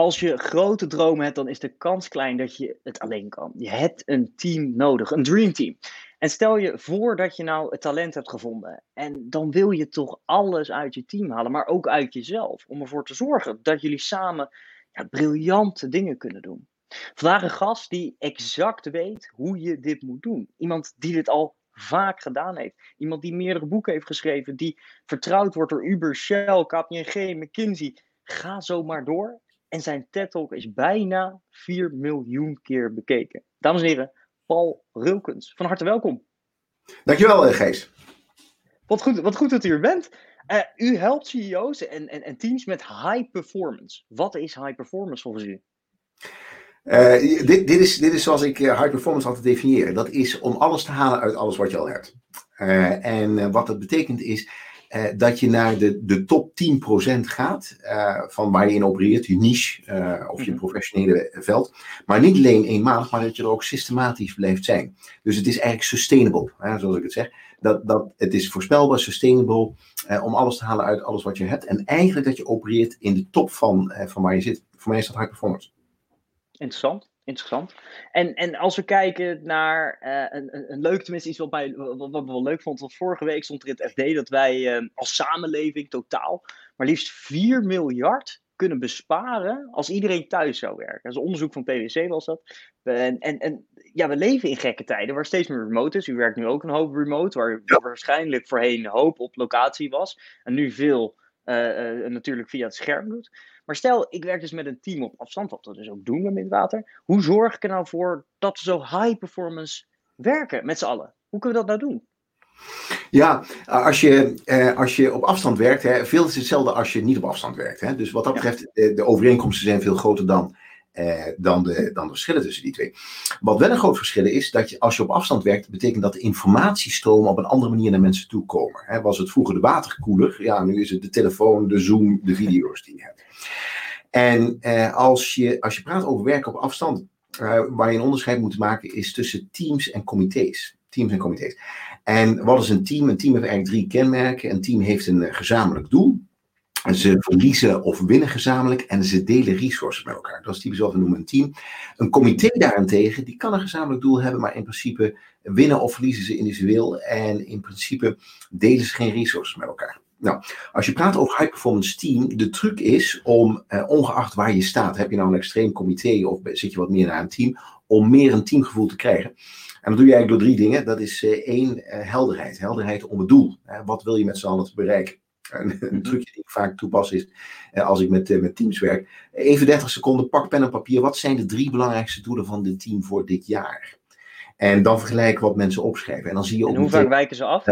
Als je grote dromen hebt, dan is de kans klein dat je het alleen kan. Je hebt een team nodig, een dream team. En stel je voor dat je nou het talent hebt gevonden. En dan wil je toch alles uit je team halen, maar ook uit jezelf. Om ervoor te zorgen dat jullie samen ja, briljante dingen kunnen doen. Vandaag een gast die exact weet hoe je dit moet doen. Iemand die dit al vaak gedaan heeft. Iemand die meerdere boeken heeft geschreven, die vertrouwd wordt door Uber, Shell, KPMG, McKinsey. Ga zo maar door. En zijn TED-talk is bijna 4 miljoen keer bekeken. Dames en heren, Paul Rulkens. Van harte welkom. Dankjewel, eh, Gees. Wat goed, wat goed dat u er bent. Uh, u helpt CEO's en, en, en, teams met high performance. Wat is high performance volgens u? Uh, dit, dit, is, dit is zoals ik high performance altijd definiëren. Dat is om alles te halen uit alles wat je al hebt. en wat dat betekent is uh, dat je naar de, de top 10% gaat uh, van waar je in opereert, je niche uh, of je mhm. professionele veld. Maar niet alleen eenmalig, maar dat je er ook systematisch blijft zijn. Dus het is eigenlijk sustainable, hè, zoals ik het zeg. Dat, dat, het is voorspelbaar, sustainable, om alles te halen uit alles wat je hebt. En eigenlijk dat je opereert in de top van, van waar je zit. Voor mij is dat high performance. Interessant interessant. En, en als we kijken naar uh, een, een, leuk, tenminste iets wat, mij, wat, wat we wel leuk vond, want vorige week stond er in het FD dat wij uh, als samenleving totaal maar liefst 4 miljard kunnen besparen als iedereen thuis zou werken. Dat is onderzoek van PwC was dat. En, en, en ja, we leven in gekke tijden waar steeds meer remote is. U werkt nu ook een hoop remote, waar waarschijnlijk voorheen een hoop op locatie was. En nu veel uh, natuurlijk via het scherm doet. Maar stel, ik werk dus met een team op afstand, wat we dus ook doen met Midwater. Hoe zorg ik er nou voor dat we zo high performance werken met z'n allen? Hoe kunnen we dat nou doen? Ja, als je, eh, als je op afstand werkt, hè, veel is hetzelfde als je niet op afstand werkt. Hè. Dus wat dat betreft, de, de overeenkomsten zijn veel groter dan, eh, dan, de, dan de verschillen tussen die twee. Wat wel een groot verschil is, dat je als je op afstand werkt, betekent dat de informatiestromen op een andere manier naar mensen toe komen. Hè. Was het vroeger de waterkoeler, ja, nu is het de telefoon, de Zoom, de video's die je hebt. En eh, als, je, als je praat over werken op afstand, uh, waar je een onderscheid moet maken, is tussen teams en comité's. Teams en comité's. En wat is een team? Een team heeft eigenlijk drie kenmerken. Een team heeft een gezamenlijk doel. Ze verliezen of winnen gezamenlijk en ze delen resources met elkaar. Dat is typisch wat we noemen een team. Een comité daarentegen, die kan een gezamenlijk doel hebben, maar in principe winnen of verliezen ze individueel. En in principe delen ze geen resources met elkaar. Nou, als je praat over high performance team, de truc is om, eh, ongeacht waar je staat, heb je nou een extreem comité of zit je wat meer naar een team, om meer een teamgevoel te krijgen. En dat doe je eigenlijk door drie dingen. Dat is eh, één, eh, helderheid. Helderheid om het doel. wat wil je met z'n allen bereiken? Een, een mhm. trucje die ik vaak toepas is, eh, als ik met, met teams werk. Even 30 seconden, pak pen en papier. Wat zijn de drie belangrijkste doelen van dit team voor dit jaar? En dan vergelijken wat mensen opschrijven. En dan zie je ook. En hoe vaak wijken ze af?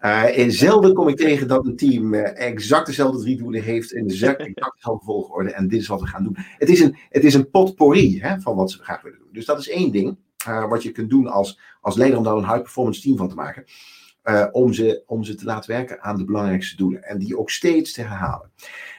Uh, en zelden kom ik tegen dat een team uh, exact dezelfde drie doelen heeft in exact, exact dezelfde volgorde. En dit is wat we gaan doen. Het is een, het is een potpourri hè, van wat ze graag willen doen. Dus dat is één ding uh, wat je kunt doen als, als leider om daar een high performance team van te maken. om, ze, om ze te laten werken aan de belangrijkste doelen. En die ook steeds te herhalen.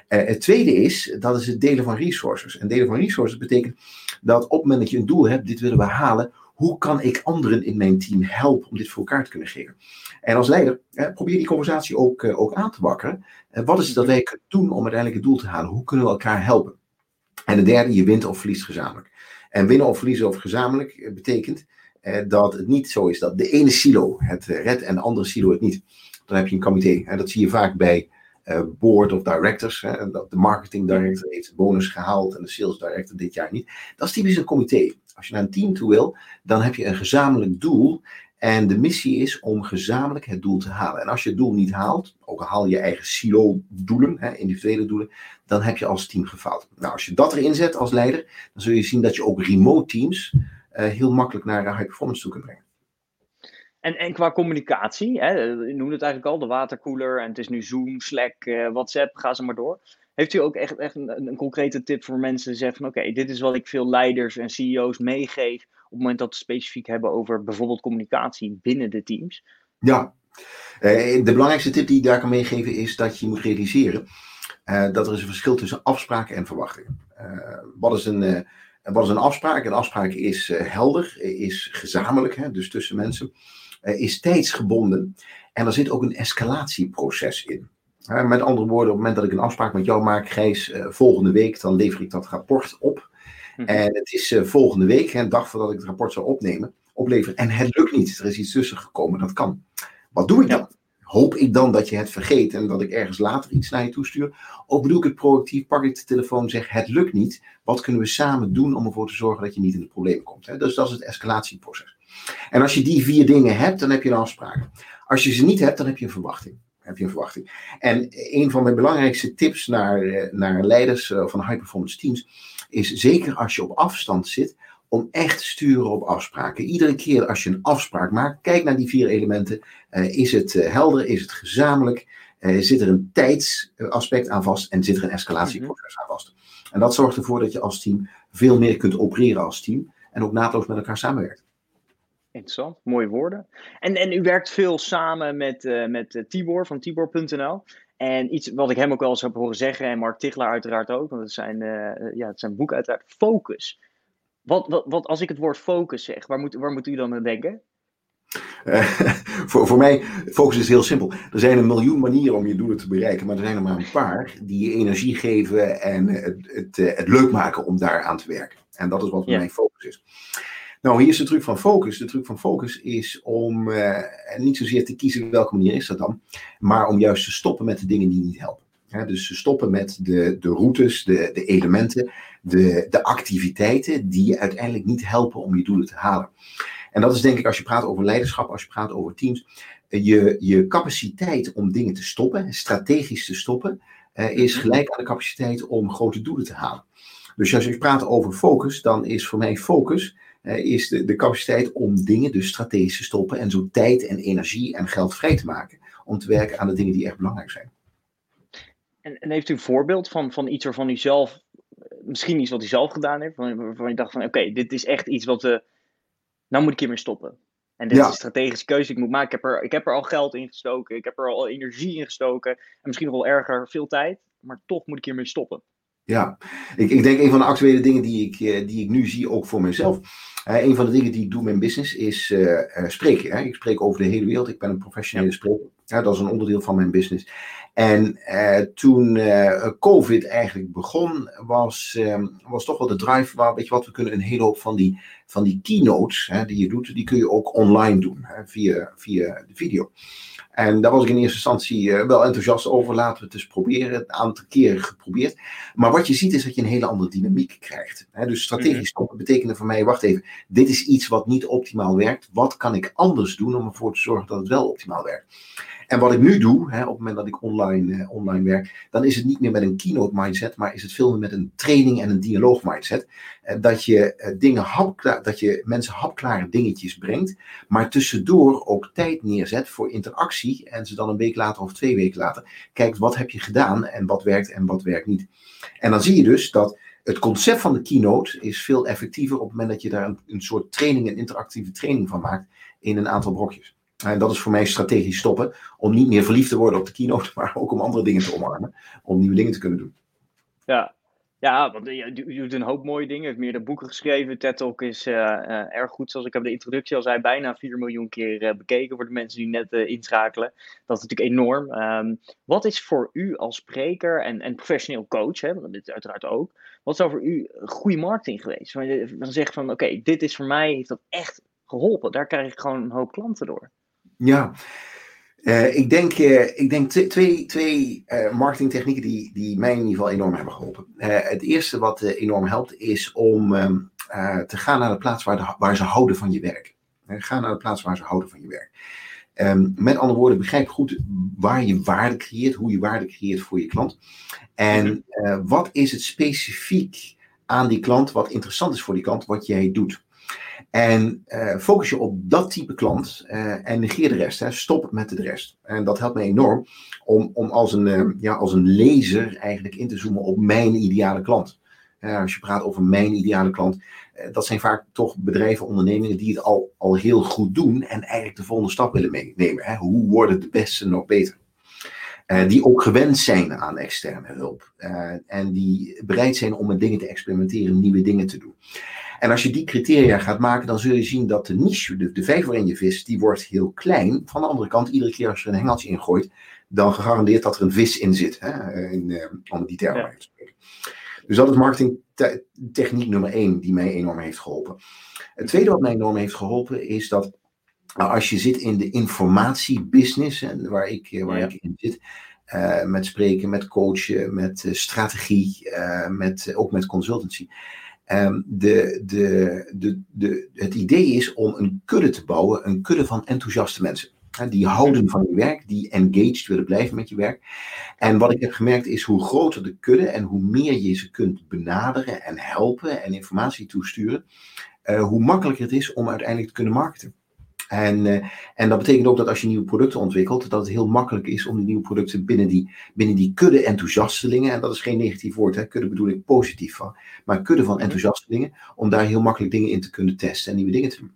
het tweede is, dat is het delen van resources. En delen van resources betekent dat op het moment dat je een doel hebt, dit willen we halen, hoe kan ik anderen in mijn team helpen om dit voor elkaar te kunnen geven? En als leider, probeer die conversatie ook, eh, ook aan te wakkeren. Eh, wat is het dat wij kunnen doen om uiteindelijk het doel te halen? Hoe kunnen we elkaar helpen? En de derde, je wint of verliest gezamenlijk. En winnen of verliezen of gezamenlijk eh, betekent dat het niet zo is dat de ene silo het redt en de andere silo het niet. Dan heb je een comité. En dat zie je vaak bij board of directors. Hè, dat de marketing director heeft bonus gehaald en de sales director dit jaar niet. Dat is typisch een comité. Als je naar een team toe wil, dan heb je een gezamenlijk doel. En de missie is om gezamenlijk het doel te halen. En als je het doel niet haalt, ook al haal je eigen silo-doelen, individuele doelen, dan heb je als team gefaald. Nou, als je dat erin zet als leider, dan zul je zien dat je ook remote teams uh, heel makkelijk naar high performance toe kunt brengen. En, en qua communicatie, hè, je noemde het eigenlijk al, de waterkoeler en het is nu Zoom, Slack, uh, WhatsApp, ga ze maar door. Heeft u ook echt, echt een, concrete tip voor mensen die zeggen van oké, dit is wat ik veel leiders en CEO's meegeef op het moment dat het specifiek hebben over bijvoorbeeld communicatie binnen de teams? Ja, de belangrijkste tip die ik daar kan meegeven is dat je moet realiseren dat er is een verschil tussen afspraken en verwachtingen. wat is een wat is een afspraak? Een afspraak is helder, is gezamenlijk, dus tussen mensen, is tijdsgebonden en er zit ook een escalatieproces in. Uh, met andere woorden, op het moment dat ik een afspraak met jou maak, Gijs, volgende week, dan lever ik dat rapport op. Mm -hmm. En het is volgende week, een dag voordat ik het rapport zou opnemen, opleveren. En het lukt niet. Er is iets tussen gekomen, dat kan. Wat doe ik dan? Ja. Hoop ik dan dat je het vergeet en dat ik ergens later iets naar je toestuur? Of bedoel ik het proactief, pak ik de telefoon zeg het lukt niet. Wat kunnen we samen doen om ervoor te zorgen dat je niet in de problemen komt? Hè? Dus dat is het escalatieproces. En als je die vier dingen hebt, dan heb je een afspraak. Als je ze niet hebt, dan heb je een verwachting. Heb je een verwachting. En een van mijn belangrijkste tips naar, naar leiders van high performance teams is zeker als je op afstand zit, om echt te sturen op afspraken. Iedere keer als je een afspraak maakt, kijk naar die vier elementen. Uh, is het uh, helder? Is het gezamenlijk? Uh, zit er een tijdsaspect aan vast? En zit er een escalatieproces aan vast? En dat zorgt ervoor dat je als team veel meer kunt opereren als team. En ook naadloos met elkaar samenwerkt. Interessant, mooie woorden. En, en u werkt veel samen met, met Tibor van Tibor.nl. En iets wat ik hem ook wel eens heb horen zeggen, en Mark Tichelaar uiteraard ook, want het zijn, ja, het zijn boek uiteraard, focus. Wat, wat, wat, als ik het woord focus zeg, waar moet, waar moet u dan aan denken? Uh, voor, voor mij, focus is heel simpel. Er zijn een miljoen manieren om je doelen te bereiken, maar er zijn er maar een paar die je energie geven en het, het, het leuk maken om daar aan te werken. En dat is wat voor ja. mij focus is. Nou, hier is de truc van focus. De truc van focus is om uh, niet zozeer te kiezen welke manier is dat dan, maar om juist te stoppen met de dingen die niet helpen. Dus ze stoppen met de, de routes, de, de elementen, de, de activiteiten die uiteindelijk niet helpen om je doelen te halen. En dat is denk ik als je praat over leiderschap, als je praat over teams, je, je capaciteit om dingen te stoppen, strategisch te stoppen, uh, is gelijk aan de capaciteit om grote doelen te halen. Dus als je praat over focus, dan is voor mij focus is de, de capaciteit om dingen dus strategisch te stoppen en zo tijd en energie en geld vrij te maken om te werken aan de dingen die echt belangrijk zijn. En, en, heeft u een voorbeeld van, van iets waarvan u zelf, misschien iets wat u zelf gedaan heeft, waarvan je dacht van oké, okay, dit is echt iets wat we, nou moet ik hiermee stoppen. En dit ja. is een strategische keuze die ik moet maken. Ik heb, er, ik heb er al geld in gestoken, ik heb er al energie in gestoken, en misschien nog wel erger, veel tijd, maar toch moet ik hiermee stoppen. Ja, ik, ik denk een van de actuele dingen die ik, die ik nu zie, ook voor mezelf. Uh, een van de dingen die ik doe in mijn business is uh, uh, spreken. Hè? Ik spreek over de hele wereld. Ik ben een professionele spreker. Ja, dat is een onderdeel van mijn business. En toen COVID eigenlijk begon, was, was toch wel de drive. Waar, weet je wat, we kunnen een hele hoop van die, van die keynotes hè, die je doet, die kun je ook online doen hè, via, via de video. En daar was ik in eerste instantie wel enthousiast over. Laten we het eens proberen. Een aantal keren geprobeerd. Maar wat je ziet is dat je een hele andere dynamiek krijgt. Hè? Dus strategisch stoppen betekende voor mij, wacht even, dit is iets wat niet optimaal werkt. Wat kan ik anders doen om ervoor te zorgen dat het wel optimaal werkt? En wat ik nu doe, hè, op het moment dat ik online, uh, online werk, dan is het niet meer met een keynote mindset, maar is het veel meer met een training en een dialoog mindset. Uh, dat je uh, dingen dat je mensen hapklare dingetjes brengt, maar tussendoor ook tijd neerzet voor interactie en ze dan een week later of twee weken later kijkt wat heb je gedaan en wat werkt en wat werkt niet. En dan zie je dus dat het concept van de keynote is veel effectiever op het moment dat je daar een, soort training, een interactieve training van maakt in een aantal brokjes. En dat is voor mij strategisch stoppen. Om niet meer verliefd te worden op de keynote, maar ook om andere dingen te omarmen. Om nieuwe dingen te kunnen doen. Ja, ja want je doet een hoop mooie dingen. Je hebt meerdere boeken geschreven. TED Talk is uh, uh, erg goed. Zoals ik heb de introductie al zei, bijna 4 miljoen keer bekeken voor de mensen die net inschakelen. Dat is natuurlijk enorm. Um, wat is voor u als spreker en, en professioneel coach, hè, want uiteraard ook. Wat zou voor u goede marketing geweest? Dan zeg van oké, dit is voor mij, heeft dat echt geholpen. Daar krijg ik gewoon een hoop klanten door. Ja, uh, ik denk, uh, ik denk twee, twee uh, marketingtechnieken die, die mij in ieder geval enorm hebben geholpen. het eerste wat enorm helpt is om um, te gaan naar de plaats waar, de, waar ze houden van je werk. ga naar de plaats waar ze houden van je werk. Um, met andere woorden, begrijp goed waar je waarde creëert, hoe je waarde creëert voor je klant. En wat is het specifiek aan die klant wat interessant is voor die klant, wat jij doet. En uh, focus je op dat type klant uh, en negeer de rest. Hè. Stop met de rest. En dat helpt me enorm om, om als, een, uh, ja, als een lezer eigenlijk in te zoomen op mijn ideale klant. als je praat over mijn ideale klant, dat zijn vaak toch bedrijven, ondernemingen die het al, al heel goed doen en eigenlijk de volgende stap willen meenemen. Hè. Hoe worden de beste nog beter? die ook gewend zijn aan externe hulp. en die bereid zijn om met dingen te experimenteren, nieuwe dingen te doen. En als je die criteria gaat maken, dan zul je zien dat de niche, de, de vijver waarin je vist, die wordt heel klein. Van de andere kant, iedere keer als je er een hengeltje in gooit, dan gegarandeerd dat er een vis in zit. Hè, in, uh, om die termen ja. te spreken. Dus dat is marketingtechniek nummer één die mij enorm heeft geholpen. Het tweede wat mij enorm heeft geholpen is dat nou, als je zit in de informatiebusiness, en waar, ik, eh, waar ja. ik in zit, uh, met spreken, met coachen, met uh, strategie, uh, met, ook met consultancy. Um, de, de, de, de, het idee is om een kudde te bouwen, een kudde van enthousiaste mensen. Die houden van je werk, die engaged willen blijven met je werk. En wat ik heb gemerkt is hoe groter de kudde en hoe meer je ze kunt benaderen en helpen en informatie toesturen, uh, hoe makkelijker het is om uiteindelijk te kunnen marketen. En, uh, en dat betekent ook dat als je nieuwe producten ontwikkelt, dat het heel makkelijk is om die nieuwe producten binnen die, binnen die kudde enthousiastelingen, en dat is geen negatief woord, hè, kudde bedoel ik positief van, maar kudde van enthousiastelingen, om daar heel makkelijk dingen in te kunnen testen en nieuwe dingen te doen.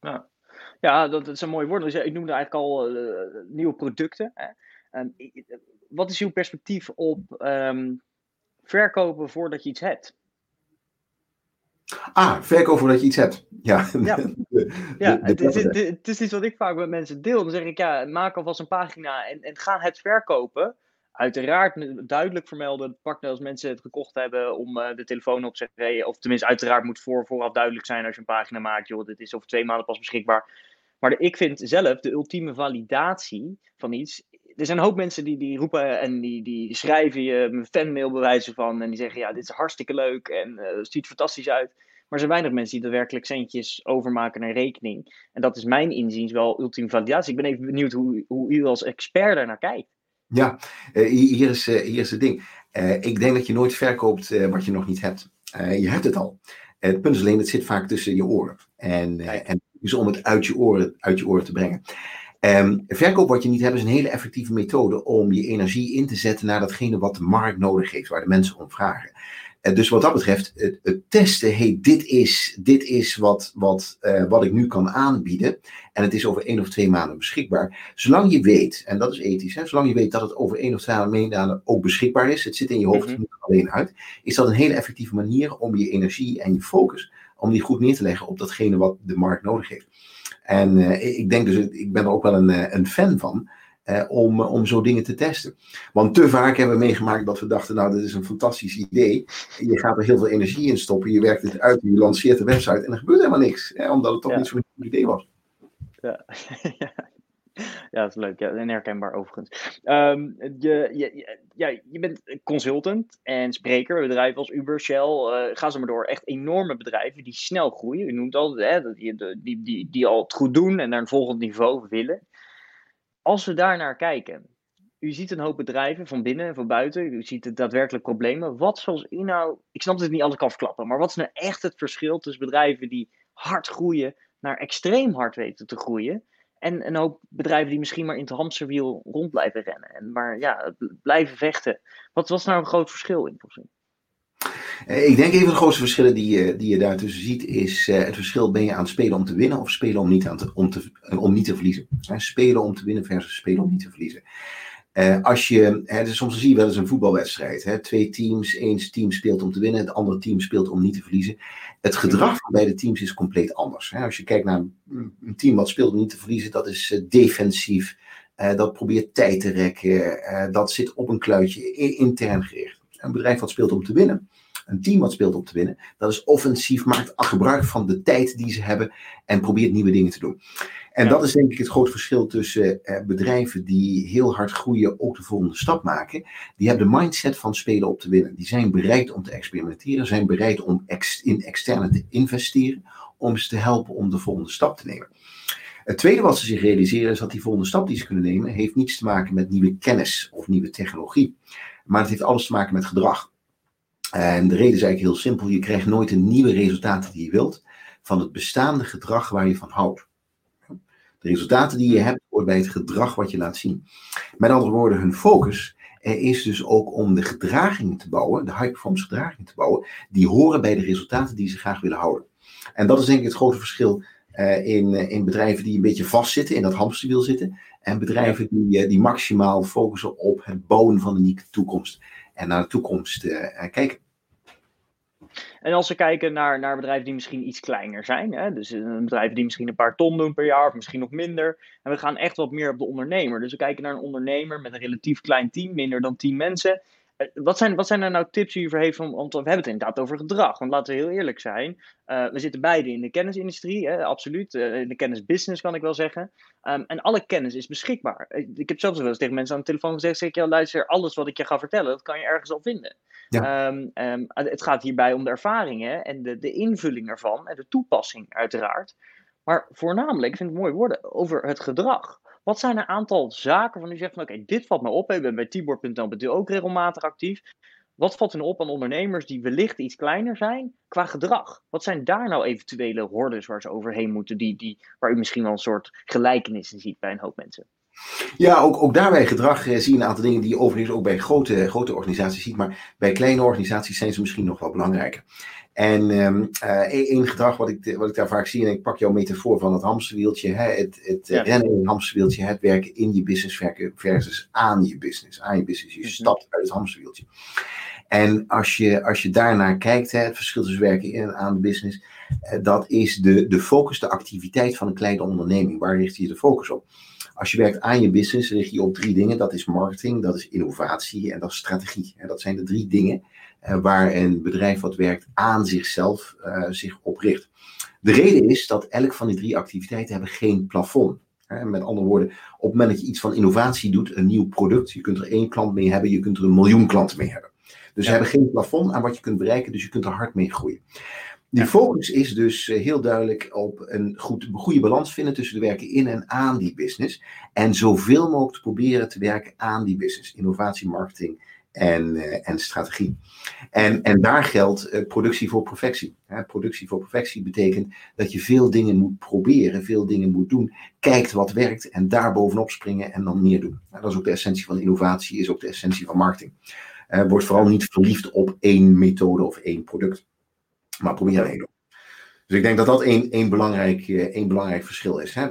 Ja, ja dat, is een mooi woord. Dus ik noemde eigenlijk al uh, nieuwe producten. Hè. Um, wat is uw perspectief op um, verkopen voordat je iets hebt? Ah, verkopen voordat je iets hebt. Ja, ja. ja het, is, het, is iets wat ik vaak met mensen deel. Dan zeg ik, ja, maak alvast een pagina en, en ga het verkopen. Uiteraard duidelijk vermelden, pak als mensen het gekocht hebben om uh, de telefoon op te zetten. Of tenminste, uiteraard moet voor, vooraf duidelijk zijn als je een pagina maakt. Joh, dit is over twee maanden pas beschikbaar. Maar de, ik vind zelf de ultieme validatie van iets. Er zijn een hoop mensen die, die roepen en die, die schrijven je een fanmail bewijzen van. En die zeggen, ja, dit is hartstikke leuk en uh, het ziet fantastisch uit. Maar er zijn weinig mensen die daadwerkelijk centjes overmaken naar rekening. En dat is mijn inziens wel ultieme validatie. Ik ben even benieuwd hoe, hoe u als expert daar naar kijkt. Ja, uh, hier, is, uh, hier is het ding. Uh, ik denk dat je nooit verkoopt wat je nog niet hebt. je hebt het al. Het punt is alleen, het zit vaak tussen je oren. En, en dus om het uit je oren, uit je oren te brengen. Um, verkoop wat je niet hebt is een hele effectieve methode om je energie in te zetten naar datgene wat de markt nodig heeft, waar de mensen om vragen. Uh, dus wat dat betreft, het, het, testen, hey, dit is, dit is wat, wat, uh, wat ik nu kan aanbieden. En het is over één of twee maanden beschikbaar. Zolang je weet, en dat is ethisch, hè, zolang je weet dat het over één of twee maanden ook beschikbaar is, het zit in je hoofd, het moet er alleen uit, is dat een hele effectieve manier om je energie en je focus, om die goed neer te leggen op datgene wat de markt nodig heeft. En uh, ik denk dus, ik ben er ook wel een, een fan van. Uh, om, om zo dingen te testen. Want te vaak hebben we meegemaakt dat we dachten, nou, dit is een fantastisch idee. Je gaat er heel veel energie in stoppen, je werkt het uit, je lanceert de website en er gebeurt helemaal niks. Hè, omdat het toch ja. niet zo'n idee was. Ja. ja, dat is leuk. Ja, en herkenbaar overigens. Um, je, je, ja, je bent consultant en spreker, bedrijven als Uber, Shell, uh, ga zo maar door. Echt enorme bedrijven die snel groeien. U noemt al, hè, die, die, die, die al het goed doen en naar een volgend niveau willen. Als we daar naar kijken, u ziet een hoop bedrijven van binnen en van buiten. U ziet het daadwerkelijk problemen. Wat zoals u nou, ik snap dat het niet alles kan verklappen, maar wat is nou echt het verschil tussen bedrijven die hard groeien naar extreem hard weten te groeien? En een hoop bedrijven die misschien maar in het hamsterwiel rond blijven rennen. En maar ja, blijven vechten. Wat was nou een groot verschil in volgens Ik denk een van de grootste verschillen die je, die je daartussen ziet, is uh, het verschil ben je aan het spelen om te winnen of spelen om niet, aan te, om te, om niet te verliezen. Spelen om te winnen versus spelen om niet te verliezen. Uh, als je, hè, dus soms zie je wel eens een voetbalwedstrijd. Hè, twee teams, één team speelt om te winnen, het andere team speelt om niet te verliezen. Het gedrag van beide teams is compleet anders. Hè. Als je kijkt naar een, team wat speelt om niet te verliezen, dat is uh, defensief. Uh, dat probeert tijd te rekken. dat zit op een kluitje, intern gericht. Een bedrijf wat speelt om te winnen, een team wat speelt om te winnen, dat is offensief, maakt gebruik van de tijd die ze hebben en probeert nieuwe dingen te doen. En ja. dat is denk ik het groot verschil tussen eh, bedrijven die heel hard groeien, ook de volgende stap maken. Die hebben de mindset van spelen op te winnen. Die zijn bereid om te experimenteren, zijn bereid om ex in externe te investeren, om ze te helpen om de volgende stap te nemen. Het tweede wat ze zich realiseren is dat die volgende stap die ze kunnen nemen, heeft niets te maken met nieuwe kennis of nieuwe technologie. Maar het heeft alles te maken met gedrag. En de reden is eigenlijk heel simpel. Je krijgt nooit de nieuwe resultaten die je wilt van het bestaande gedrag waar je van houdt. De resultaten die je hebt hoort bij het gedrag wat je laat zien. Met andere woorden, hun focus is dus ook om de gedragingen te bouwen, de high performance gedragingen te bouwen, die horen bij de resultaten die ze graag willen houden. En dat is denk ik het grote verschil uh, in, in bedrijven die een beetje vastzitten, in dat hamsterwiel zitten, en bedrijven die, die maximaal focussen op het bouwen van een nieuwe toekomst en naar de toekomst uh, kijken. En als we kijken naar, naar bedrijven die misschien iets kleiner zijn, hè, dus een bedrijven die misschien een paar ton doen per jaar of misschien nog minder, en we gaan echt wat meer op de ondernemer. Dus we kijken naar een ondernemer met een relatief klein team, minder dan 10 mensen. Eh, wat zijn, wat zijn er nou tips die u voor heeft? Om, om we hebben het inderdaad over gedrag. Want laten we heel eerlijk zijn. Uh, we zitten beide in de kennisindustrie, hè, absoluut. Uh, in de kennisbusiness kan ik wel zeggen. Um, en alle kennis is beschikbaar. Ik, ik heb zelfs wel eens tegen mensen aan de telefoon gezegd: zeg, ja, luister, alles wat ik je ga vertellen, dat kan je ergens al vinden. Ja. Um, um, het gaat hierbij om de ervaringen en de, de invulling ervan en de toepassing, uiteraard. Maar voornamelijk, ik vind het mooi woorden, over het gedrag. Wat zijn een aantal zaken van u zegt van oké, dit valt me op. Ik ben bij Tibor.nl ook regelmatig actief. Wat valt u op aan ondernemers die wellicht iets kleiner zijn qua gedrag? Wat zijn daar nou eventuele hordes waar ze overheen moeten, die, die, waar u misschien wel een soort gelijkenis in ziet bij een hoop mensen? Ja, ook, ook daarbij gedrag eh, zie je een aantal dingen die je overigens ook bij grote, grote organisaties ziet. Maar bij kleine organisaties zijn ze misschien nog wel belangrijker. En um, uh, één gedrag wat ik, wat ik daar vaak zie, en ik pak jouw metafoor van het hamsterwieltje, hè, het, het ja. rennen in het hamsterwieltje, het werken in je business versus aan je business. Aan je business, je mm -hmm. stapt uit het hamsterwieltje. En als je, als je daarnaar kijkt, hè, het verschil tussen werken in en aan de business, dat is de, de focus, de activiteit van een kleine onderneming. Waar richt je de focus op? Als je werkt aan je business, richt je op drie dingen. Dat is marketing, dat is innovatie en dat is strategie. Dat zijn de drie dingen uh, waar een bedrijf wat werkt aan zichzelf uh, zich op richt. De reden is dat elk van die drie activiteiten hebben geen plafond. Met andere woorden, op het moment dat je iets van innovatie doet, een nieuw product, je kunt er één klant mee hebben, je kunt er een miljoen klanten mee hebben. Dus ja. ze hebben geen plafond aan wat je kunt bereiken, dus je kunt er hard mee groeien. Die focus is dus heel duidelijk op een goed, goede balans vinden tussen de werken in en aan die business. En zoveel mogelijk te proberen te werken aan die business. Innovatie, marketing en, uh, en strategie. En, en daar geldt uh, productie voor perfectie. Productie voor perfectie betekent dat je veel dingen moet proberen, veel dingen moet doen, kijkt wat werkt en daar bovenop springen en dan meer doen. Nou, dat is ook de essentie van innovatie, is ook de essentie van marketing. Uh, word vooral niet verliefd op één methode of één product, maar probeer er één doen. Dus ik denk dat dat één, één, belangrijk, één belangrijk verschil is. Hè?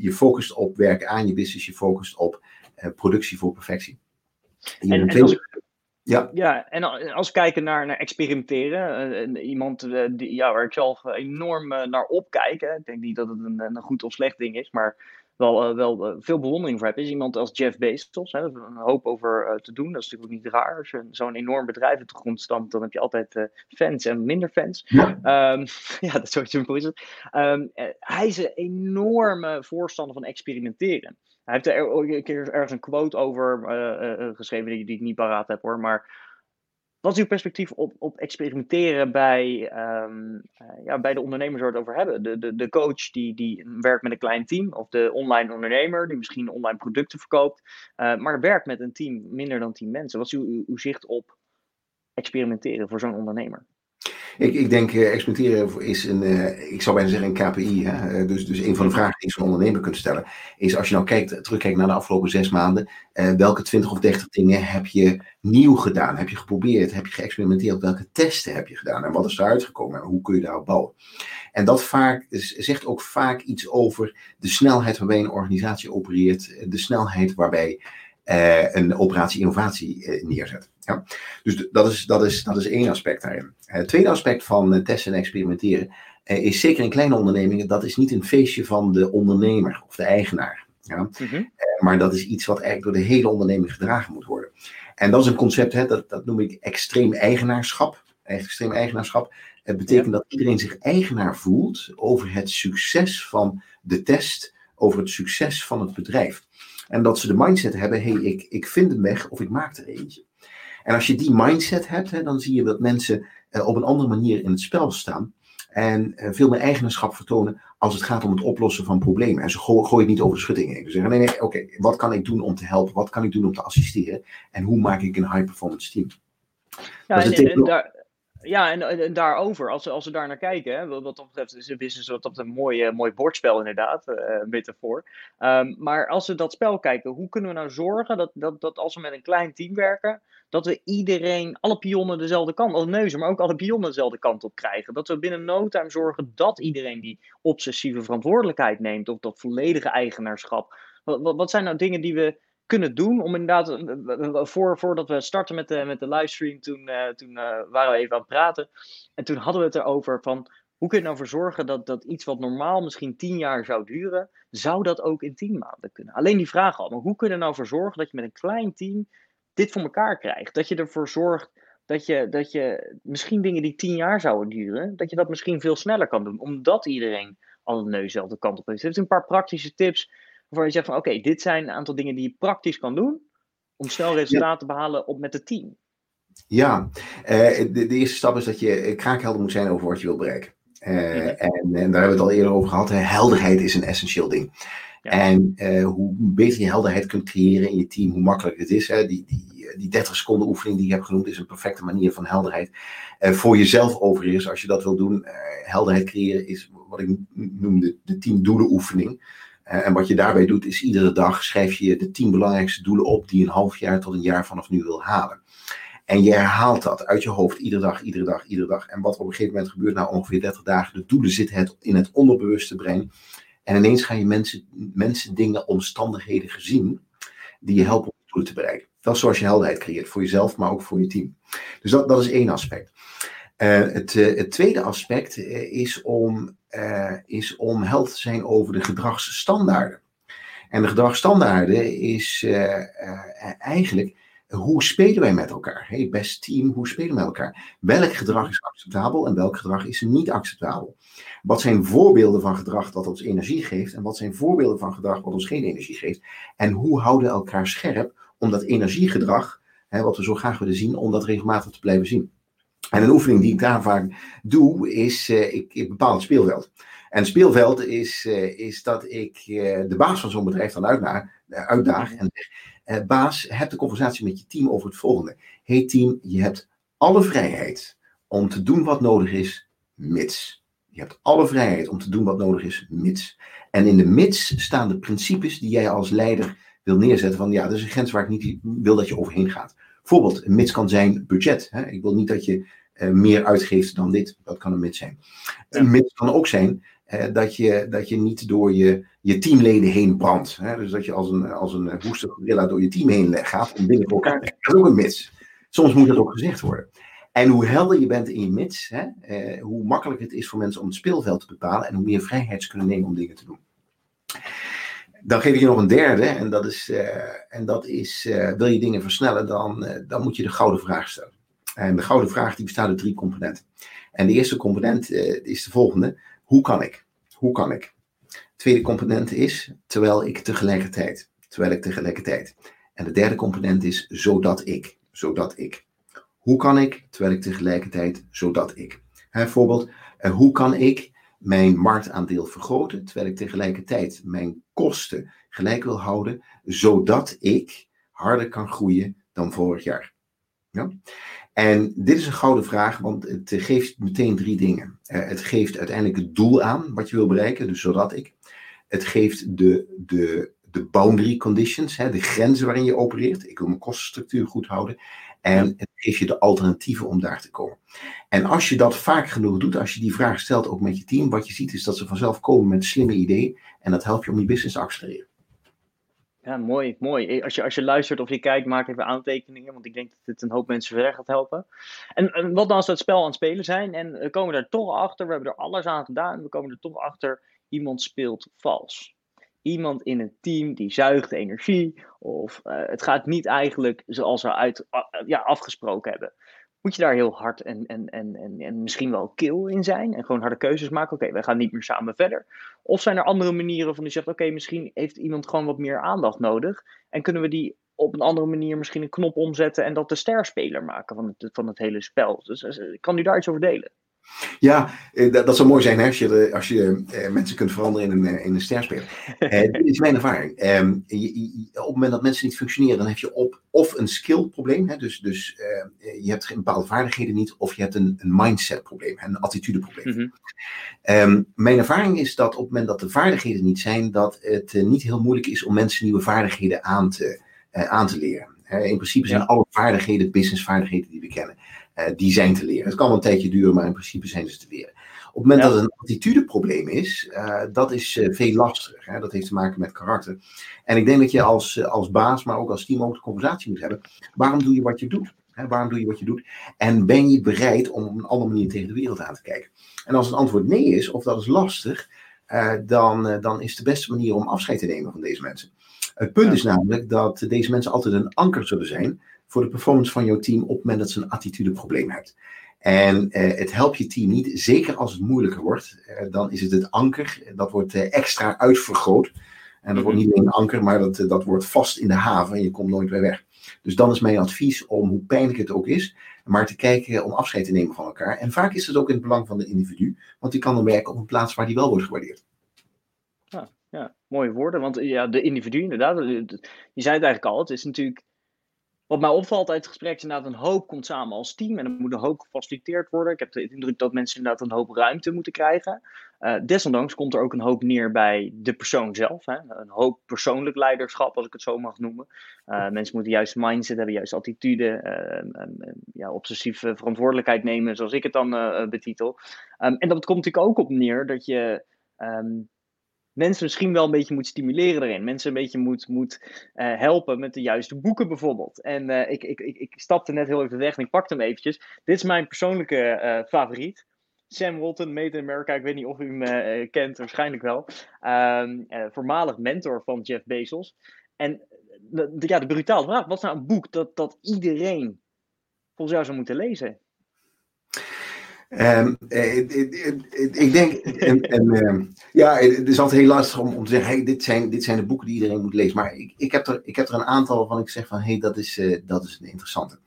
je focust op werken aan je business, je focust op productie voor perfectie. En, en als, ja. ja, en als we kijken naar, naar experimenteren, uh, iemand die, ja, waar ik zelf enorm naar opkijk, hè. ik denk niet dat het een, een goed of slecht ding is, maar wel, wel veel bewondering voor heb, is iemand als Jeff Bezos. Hè, een hoop over te doen, dat is natuurlijk ook niet raar. Als je zo'n enorm bedrijf uit de grond stamt, dan heb je altijd fans en minder fans. Ja, um, ja dat is zo simpel is het. Um, hij is een enorme voorstander van experimenteren. Hij heeft er ook een keer ergens een quote over uh, uh, geschreven die, die, ik niet paraat heb hoor. Maar wat is uw perspectief op, op experimenteren bij, um, uh, ja, bij de ondernemers waar we het over hebben? De, de, de coach die, die werkt met een klein team, of de online ondernemer die misschien online producten verkoopt, maar werkt met een team minder dan 10 mensen. Wat is uw, uw, uw zicht op experimenteren voor zo'n ondernemer? Ik, ik denk, uh, experimenteren is een, uh, ik zou bijna zeggen een KPI. Hè? dus, dus een van de vragen die je zo'n ondernemer kunt stellen, is als je nou kijkt, terugkijkt naar de afgelopen zes maanden, welke 20 of 30 dingen heb je nieuw gedaan? Heb je geprobeerd? Heb je geëxperimenteerd? Welke testen heb je gedaan? En wat is eruit gekomen? En hoe kun je daarop bouwen? En dat vaak, zegt ook vaak iets over de snelheid waarbij een organisatie opereert, de snelheid waarbij uh, een operatie innovatie uh, neerzet. Ja. Dus dat is, dat, is, dat is één aspect daarin. Uh, het tweede aspect van testen en experimenteren is zeker in kleine ondernemingen, dat is niet een feestje van de ondernemer of de eigenaar. Ja? Mm -hmm. maar dat is iets wat eigenlijk door de hele onderneming gedragen moet worden. En dat is een concept, hè, dat, dat noem ik extreem eigenaarschap. Extreem eigenaarschap. Het betekent ja. dat iedereen zich eigenaar voelt over het succes van de test, over het succes van het bedrijf. En dat ze de mindset hebben, hé, hey, ik, ik vind een weg of ik maak er eentje. En als je die mindset hebt, hè, dan zie je dat mensen uh, op een andere manier in het spel staan. En uh, veel meer eigenaarschap vertonen als het gaat om het oplossen van problemen. En ze go gooien niet over de schutting heen. Ze zeggen, nee, nee, oké, okay, wat kan ik doen om te helpen? Wat kan ik doen om te assisteren? En hoe maak ik een high performance team? Ja, en, en, daar, Ja, en, daarover, als, als we daar naar kijken, hè, wat, dat betreft is een business wat op een mooi, uh, mooi bordspel inderdaad, een metafoor. Um, maar als we dat spel kijken, hoe kunnen we nou zorgen dat, dat, dat als we met een klein team werken, dat we iedereen, alle pionnen dezelfde kant, alle neuzen, maar ook alle pionnen dezelfde kant op krijgen. Dat we binnen no time zorgen dat iedereen die obsessieve verantwoordelijkheid neemt, of dat volledige eigenaarschap. Wat, wat zijn nou dingen die we kunnen doen. Om inderdaad, eh, eh, voor, voordat we starten met de, met de livestream, toen, toen waren we even aan het praten. En toen hadden we het erover van, hoe kun je nou voor zorgen dat, dat iets wat normaal misschien tien jaar zou duren, zou dat ook in tien maanden kunnen? Alleen die vraag al, maar hoe kun je nou voor zorgen dat je met een klein team dit voor elkaar krijgt? Dat je ervoor zorgt dat je, dat je misschien dingen die tien jaar zouden duren, dat je dat misschien veel sneller kan doen, omdat iedereen alle neus dezelfde kant op heeft. Heeft een paar praktische tips waarvan je zegt van oké, dit zijn een aantal dingen die je praktisch kan doen om snel resultaten te behalen op, met het team. Ja, uh, de, de, eerste stap is dat je kraakhelder moet zijn over wat je wil bereiken. Uh, en, en, daar hebben we het al eerder over gehad. Hè. Helderheid is een essentieel ding. Ja. En uh, hoe beter je helderheid kunt creëren in je team, hoe makkelijker het is. Hè. Die, die, die 30 seconden oefening die je hebt genoemd, is een perfecte manier van helderheid. voor jezelf overigens, als je dat wil doen, helderheid creëren is wat ik noem de, de team doelen oefening. Uh, en wat je daarbij doet, is iedere dag schrijf je de tien belangrijkste doelen op die je een half jaar tot een jaar vanaf nu wil halen. En je herhaalt dat uit je hoofd, iedere dag, iedere dag, iedere dag. En wat op een gegeven moment gebeurt na ongeveer 30 dagen, de doelen zitten het in het onderbewuste brein. En ineens gaan je mensen, mensen dingen, omstandigheden gezien die je helpen om de doelen te bereiken. Dat is zoals je helderheid creëert, voor jezelf, maar ook voor je team. Dus dat, dat is één aspect. Uh, het, uh, het, tweede aspect uh, is, om, is om held te zijn over de gedragsstandaarden. En de gedragsstandaarden is eigenlijk hoe spelen wij met elkaar? Hey, best team, hoe spelen we met elkaar? Welk gedrag is acceptabel en welk gedrag is niet acceptabel? Wat zijn voorbeelden van gedrag dat ons energie geeft en wat zijn voorbeelden van gedrag wat ons geen energie geeft? En hoe houden we elkaar scherp om dat energiegedrag, hè, wat we zo graag willen zien, om dat regelmatig te blijven zien? En een oefening die ik daar vaak doe, is uh, ik, bepaal het speelveld. En het speelveld is, uh, is dat ik uh, de baas van zo'n bedrijf dan uitdaag, uitdaag en zeg, baas, heb de conversatie met je team over het volgende. Hey team, je hebt alle vrijheid om te doen wat nodig is, mits. Je hebt alle vrijheid om te doen wat nodig is, mits. En in de mits staan de principes die jij als leider wil neerzetten van ja, dat is een grens waar ik niet wil dat je overheen gaat. Bijvoorbeeld, een mits kan zijn budget. Hè? Ik wil niet dat je uh, meer uitgeeft dan dit. Dat kan een mits zijn. Ja. Een mits kan ook zijn uh, dat, je, dat je niet door je, je teamleden heen brandt. Hè? Dus dat je als een, als een gorilla door je team heen gaat om dingen voor elkaar te. Dat is ook een mits. Soms moet dat ook gezegd worden. En hoe helder je bent in je mits, hè, uh, hoe makkelijker het is voor mensen om het speelveld te bepalen en hoe meer vrijheid ze kunnen nemen om dingen te doen. Dan geef ik je nog een derde, en dat is, uh, en dat is uh, wil je dingen versnellen, dan, dan moet je de gouden vraag stellen. En de gouden vraag die bestaat uit drie componenten. En de eerste component is de volgende. Hoe kan ik? Hoe kan ik? De tweede component is terwijl ik tegelijkertijd. Terwijl ik tegelijkertijd. En de derde component is zodat ik. Zodat ik. Hoe kan ik terwijl ik tegelijkertijd zodat ik. Bijvoorbeeld, uh, hoe kan ik mijn marktaandeel vergroten terwijl ik tegelijkertijd mijn kosten gelijk wil houden zodat ik harder kan groeien dan vorig jaar. Ja? En dit is een gouden vraag, want het geeft meteen drie dingen. Uh, het geeft uiteindelijk het doel aan wat je wil bereiken, dus zodat ik. Het geeft de, de, de boundary conditions, hè, de grenzen waarin je opereert. Ik wil mijn kostenstructuur goed houden. En het geeft je de alternatieven om daar te komen. En als je dat vaak genoeg doet, als je die vraag stelt ook met je team, wat je ziet is dat ze vanzelf komen met slimme ideeën. En dat helpt je om die business te accelereren. Ja, mooi, mooi. Als je, als je luistert of je kijkt, maak even aantekeningen, want ik denk dat dit een hoop mensen verder gaat helpen. En, en wat dan als we het spel aan het spelen zijn en we komen er toch achter, we hebben er alles aan gedaan, we komen er toch achter, iemand speelt vals. Iemand in een team die zuigt energie, of uh, het gaat niet eigenlijk zoals we uit, ja, afgesproken hebben moet je daar heel hard en, en, en, en, en misschien wel kil in zijn. En gewoon harde keuzes maken. Oké, okay, wij gaan niet meer samen verder. Of zijn er andere manieren van die zegt: oké, misschien heeft iemand gewoon wat meer aandacht nodig. En kunnen we die op een andere manier misschien een knop omzetten en dat de sterspeler maken van het, van het hele spel. Dus kan u daar iets over delen? Ja, eh, dat, dat zou mooi zijn hè, als je, als je uh, mensen kunt veranderen in een, in een sterspeler. uh, dit is mijn ervaring. Um, je, je, op het moment dat mensen niet functioneren, dan heb je op, of een skillprobleem, hè, dus, dus je hebt geen bepaalde vaardigheden niet, of je hebt een, een mindsetprobleem, een attitudeprobleem. Mm -hmm. um, mijn ervaring is dat op het moment dat de vaardigheden niet zijn, dat het niet heel moeilijk is om mensen nieuwe vaardigheden aan te, aan te leren. in principe zijn alle vaardigheden businessvaardigheden die we kennen. Uh, die zijn te leren. Het kan wel een tijdje duren, maar in principe zijn ze te leren. Op het moment ja. dat het een attitudeprobleem is, uh, dat is uh, veel lastiger. Hè? Dat heeft te maken met karakter. En ik denk dat je als, als baas, maar ook als team ook de conversatie moet hebben. Waarom doe je wat je doet? Hè? Waarom doe je wat je doet? En ben je bereid om op een andere manier tegen de wereld aan te kijken? En als het antwoord nee is, of dat is lastig, dan, dan is de beste manier om afscheid te nemen van deze mensen. Het punt ja. is namelijk dat deze mensen altijd een anker zullen zijn voor de performance van jouw team op het moment dat ze een attitudeprobleem hebt. En eh, het helpt je team niet, zeker als het moeilijker wordt. Eh, dan is het het anker, dat wordt eh, extra uitvergroot. En dat wordt niet alleen een anker, maar dat, dat wordt vast in de haven en je komt nooit weer weg. Dus dan is mijn advies om, hoe pijnlijk het ook is, maar te kijken om afscheid te nemen van elkaar. En vaak is het ook in het belang van de individu, want die kan dan werken op een plaats waar die wel wordt gewaardeerd. Ja, ja mooie woorden, want ja, de individu inderdaad, je zei het eigenlijk al, het is natuurlijk wat mij opvalt uit het gesprek is inderdaad een hoop komt samen als team en er moet een hoop gefaciliteerd worden. Ik heb de indruk dat mensen inderdaad een hoop ruimte moeten krijgen. Uh, desondanks komt er ook een hoop neer bij de persoon zelf. Hè? Een hoop persoonlijk leiderschap, als ik het zo mag noemen. Uh, mensen moeten juist mindset hebben, juist attitude, uh, ja, obsessieve verantwoordelijkheid nemen, zoals ik het dan betitel. Um, en dat komt natuurlijk ook op neer dat je mensen misschien wel een beetje moet stimuleren erin. Mensen een beetje moet, moet uh, helpen met de juiste boeken bijvoorbeeld. En uh, ik, ik, ik, ik stapte net heel even weg en ik pakte hem eventjes. Dit is mijn persoonlijke uh, favoriet. Sam Walton, Made in America. Ik weet niet of u hem kent, waarschijnlijk wel. Um, voormalig mentor van Jeff Bezos. En de, ja, de brutale vraag, wat is nou een boek dat, dat iedereen volgens jou zou moeten lezen? Um, ik denk, en, en uh, ja, het is altijd heel lastig om, om te zeggen, hey, dit, zijn, dit zijn de boeken die iedereen moet lezen. Maar ik, ik, heb, er, ik heb er een aantal waarvan ik zeg van, hé, hey, dat, is, uh, dat is een interessante.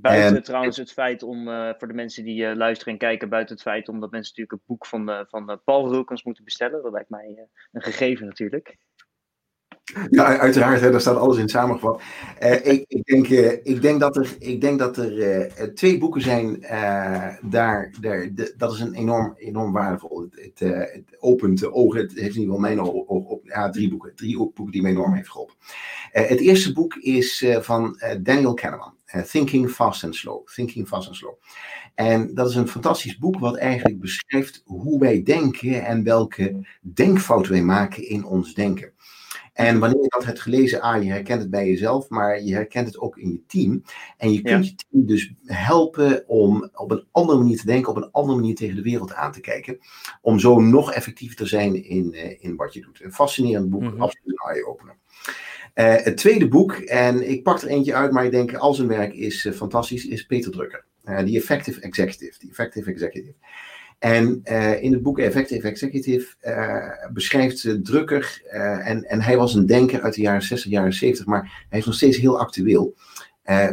Buiten um, trouwens het feit om, uh, voor de mensen die luisteren en kijken, buiten het feit omdat mensen natuurlijk het boek van, van Paul Rulkens moeten bestellen. Dat lijkt mij een gegeven natuurlijk. Ja, uiteraard, hè, daar staat alles in samengevat. Uh, ik, ik, denk, uh, ik, denk dat er, ik denk dat er uh, twee boeken zijn daar. daar de, dat is een enorm, enorm waardevol. Het, het, het opent de ogen. Het heeft in ieder geval mijn ogen op. Ja, drie boeken. Drie boeken die mij enorm heeft geholpen. het eerste boek is van Daniel Kahneman. Thinking Fast and Slow. Thinking Fast and Slow. En dat is een fantastisch boek wat eigenlijk beschrijft hoe wij denken en welke denkfouten wij maken in ons denken. En wanneer je dat hebt gelezen, ah, je herkent het bij jezelf, maar je herkent het ook in je team. En je kunt ja. je team dus helpen om op een andere manier te denken, op een andere manier tegen de wereld aan te kijken. Om zo nog effectiever te zijn in, uh, in wat je doet. Een fascinerend boek, mm-hmm. absoluut een eye-opener. Uh, het tweede boek, en ik pak er eentje uit, maar ik denk al zijn werk is uh, fantastisch, is Peter Drucker. Die Effective Executive. Die Effective Executive. En uh, in het boek Effective Executive uh, beschrijft uh, en, en hij was een denker uit de jaren 60, jaren 70, maar hij is nog steeds heel actueel.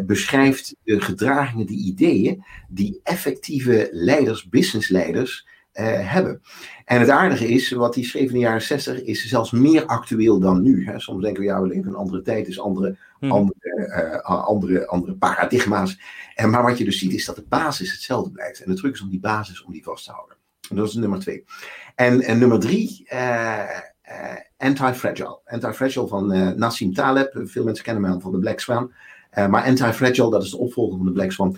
beschrijft de gedragingen, de ideeën die effectieve leiders, businessleiders, hebben. En het aardige is, wat hij schreef in de jaren 60 is zelfs meer actueel dan nu. Hè. Soms denken we, ja, we leven in een andere tijd, dus andere, hmm. andere, andere, andere paradigma's. En, maar wat je dus ziet is dat de basis hetzelfde blijft. En de truc is om die basis om die vast te houden. En dat is nummer twee. En, en nummer drie, uh, uh, Anti-Fragile. Anti-Fragile van Nassim Taleb. Veel mensen kennen hem van de Black Swan. maar Anti-Fragile, dat is de opvolger van de Black Swan.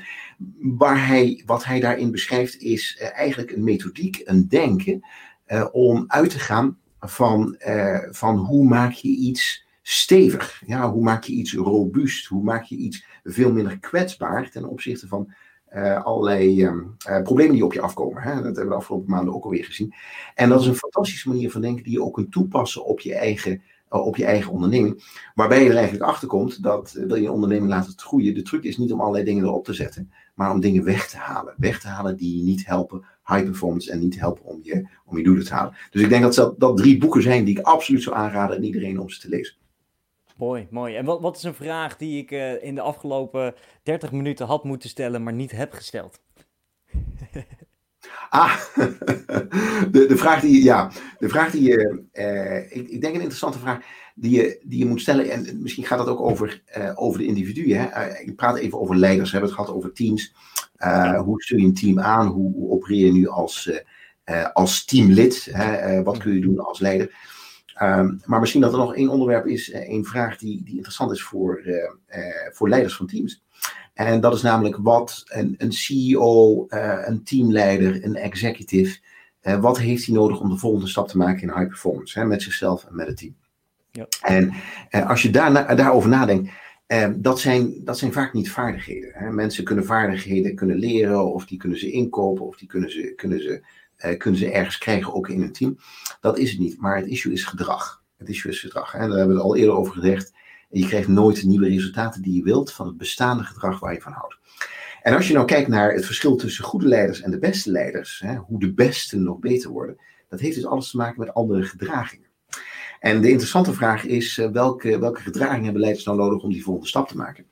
Waar hij, wat hij daarin beschrijft is eigenlijk een methodiek, een denken. om uit te gaan van, van hoe maak je iets stevig. Ja, hoe maak je iets robuust? Hoe maak je iets veel minder kwetsbaar ten opzichte van uh, allerlei uh, uh, problemen die op je afkomen. Hè? Dat hebben we de afgelopen maanden ook alweer gezien. En dat is een fantastische manier van denken die je ook kunt toepassen op je eigen, op je eigen onderneming. Waarbij je er eigenlijk achter komt dat wil je onderneming laten groeien. De truc is niet om allerlei dingen erop te zetten, maar om dingen weg te halen. Weg te halen die niet helpen high performance en niet helpen om je, om je doelen te halen. Dus ik denk dat, dat drie boeken zijn die ik absoluut zou aanraden aan iedereen om ze te lezen. Mooi, mooi. En wat, wat is een vraag die ik uh, in de afgelopen 30 minuten had moeten stellen, maar niet heb gesteld? Ah, de, de vraag die, ja, de vraag die je, uh, ik, ik denk een interessante vraag die je, die je moet stellen. En misschien gaat dat ook over, uh, over de individuen. Hè? Ik praat even over leiders, we hebben het gehad over teams. hoe stuur je een team aan? Hoe, hoe opereer je nu als, als teamlid? Hè? wat kun je doen als leider? Um, maar misschien dat er nog één onderwerp is, één vraag die, die interessant is voor, voor leiders van teams. En dat is namelijk wat een, een CEO, een teamleider, een executive, wat heeft hij nodig om de volgende stap te maken in high performance, hè, met zichzelf en met het team. Ja. En als je daar, daarover nadenkt, dat, zijn, dat zijn vaak niet vaardigheden. Hè. Mensen kunnen vaardigheden kunnen leren, of die kunnen ze inkopen, of die kunnen ze, kunnen ze, kunnen ze ergens krijgen, ook in een team. Dat is het niet, maar het issue is gedrag. Het issue is gedrag. Hè. Daar hebben we het al eerder over gezegd. En je krijgt nooit nieuwe resultaten die je wilt van het bestaande gedrag waar je van houdt. En als je nou kijkt naar het verschil tussen goede leiders en de beste leiders, hè, hoe de beste nog beter worden, dat heeft dus alles te maken met andere gedragingen. En de interessante vraag is, uh, welke, welke gedragingen hebben leiders nou nodig om die volgende stap te maken?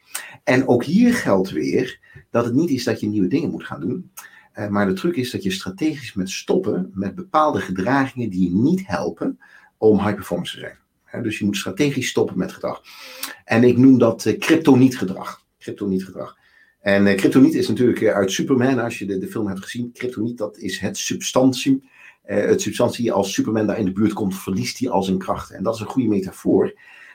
En ook hier geldt weer dat het niet is dat je nieuwe dingen moet gaan doen, uh, maar de truc is dat je strategisch met stoppen met bepaalde gedragingen die je niet helpen om high performance te zijn. Dus je moet strategisch stoppen met gedrag. En ik noem dat uh, kryptonietgedrag. Kryptonietgedrag. En uh, kryptoniet is natuurlijk uit Superman, als je de, de film hebt gezien. Kryptoniet, dat is het substantie. het substantie, als Superman daar in de buurt komt, verliest hij al zijn krachten. En dat is een goede metafoor.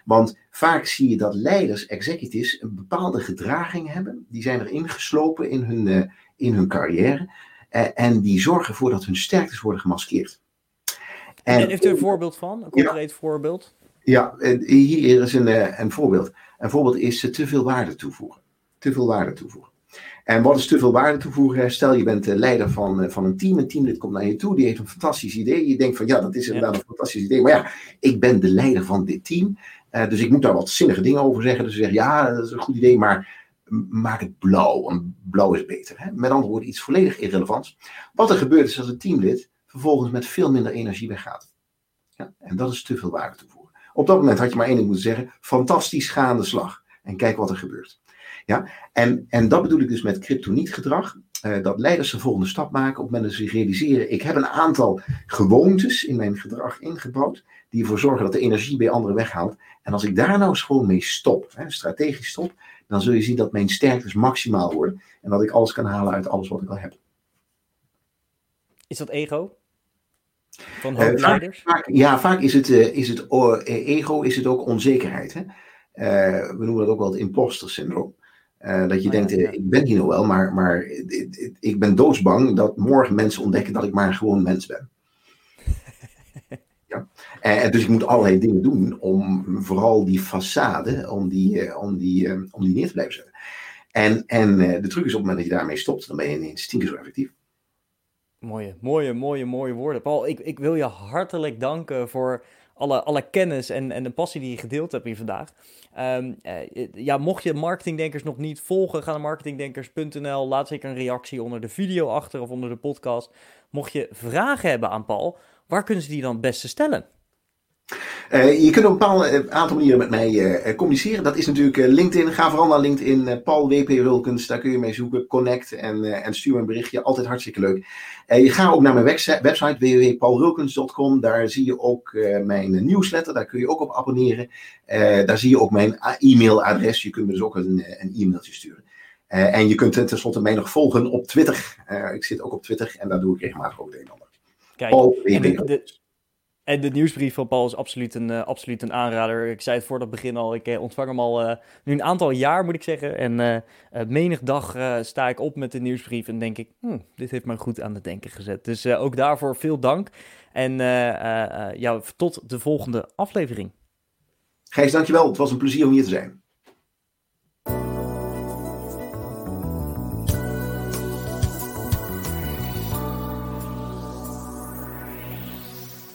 Want vaak zie je dat leiders, executives, een bepaalde gedraging hebben. Die zijn erin geslopen in hun, in hun carrière. en die zorgen ervoor dat hun sterktes worden gemaskeerd. En, heeft u een voorbeeld van? Een concreet ja. voorbeeld? Ja, hier is een, eh, een voorbeeld. Een voorbeeld is te veel waarde toevoegen. Te veel waarde toevoegen. En wat is te veel waarde toevoegen? Stel je bent leider van, eh, van een team, een teamlid komt naar je toe, die heeft een fantastisch idee. Je denkt van ja, dat is inderdaad een fantastisch idee. Maar ja, ik ben de leider van dit team, uh, dus ik moet daar wat zinnige dingen over zeggen. Dus ze zeggen ja, dat is een goed idee, maar maak het blauw. En blauw is beter. Hè? Met andere woorden, iets volledig irrelevants. Wat er gebeurt is als een teamlid vervolgens met veel minder energie weggaat. Ja, en dat is te veel waarde toevoegen. Op dat moment had je maar één ding moeten zeggen: fantastisch gaande slag. En kijk wat er gebeurt. Ja? En, en dat bedoel ik dus met kryptonietgedrag. Uh, dat leiders de volgende stap maken op het moment dat ze zich realiseren: ik heb een aantal gewoontes in mijn gedrag ingebouwd. die ervoor zorgen dat de energie bij anderen weghaalt. En als ik daar nou eens gewoon mee stop, hè, strategisch stop. dan zul je zien dat mijn sterktes maximaal worden. En dat ik alles kan halen uit alles wat ik al heb. Is dat ego? Van uh, vaak, vaak, ja, vaak is het, uh, is het ego, is het ook onzekerheid. Hè? we noemen dat ook wel het imposter syndroom. Dat je oh, denkt, ja. ik ben hier nog wel, maar, maar ik ben doodsbang dat morgen mensen ontdekken dat ik maar gewoon mens ben. ja. En dus ik moet allerlei dingen doen om vooral die façade, om die, om die, om die neer te blijven zetten. En, en de truc is op het moment dat je daarmee stopt, dan ben je ineens tien keer zo effectief. Mooie, mooie, mooie, mooie woorden. Paul, ik, ik wil je hartelijk danken voor alle, alle kennis en, en de passie die je gedeeld hebt hier vandaag. Um, uh, ja, mocht je marketingdenkers nog niet volgen, ga naar marketingdenkers.nl. Laat zeker een reactie onder de video achter of onder de podcast. Mocht je vragen hebben aan Paul, waar kunnen ze die dan het beste stellen? Uh, je kunt op een bepaald uh, aantal manieren met mij uh, communiceren. Dat is natuurlijk LinkedIn. Ga vooral naar LinkedIn. Paul W.P. Rulkens. Daar kun je mee zoeken. Connect en, en stuur me een berichtje. Altijd hartstikke leuk. je gaat ook naar mijn website www.paulrulkens.com. Daar zie je ook mijn nieuwsletter. Daar kun je ook op abonneren. daar zie je ook mijn e-mailadres. Je kunt me dus ook een, een e-mailtje sturen. en je kunt tenslotte mij nog volgen op Twitter. ik zit ook op Twitter en daar doe ik regelmatig ook het een en ander. Kijk, Paul W.P. En de nieuwsbrief van Paul is absoluut een, uh, absoluut een aanrader. Ik zei het voor dat begin al, ik uh, ontvang hem al uh, nu een aantal jaar, moet ik zeggen. En menig dag sta ik op met de nieuwsbrief en denk ik, hm, dit heeft mij goed aan het denken gezet. Dus ook daarvoor veel dank. En ja, tot de volgende aflevering. Gijs, dankjewel. Het was een plezier om hier te zijn.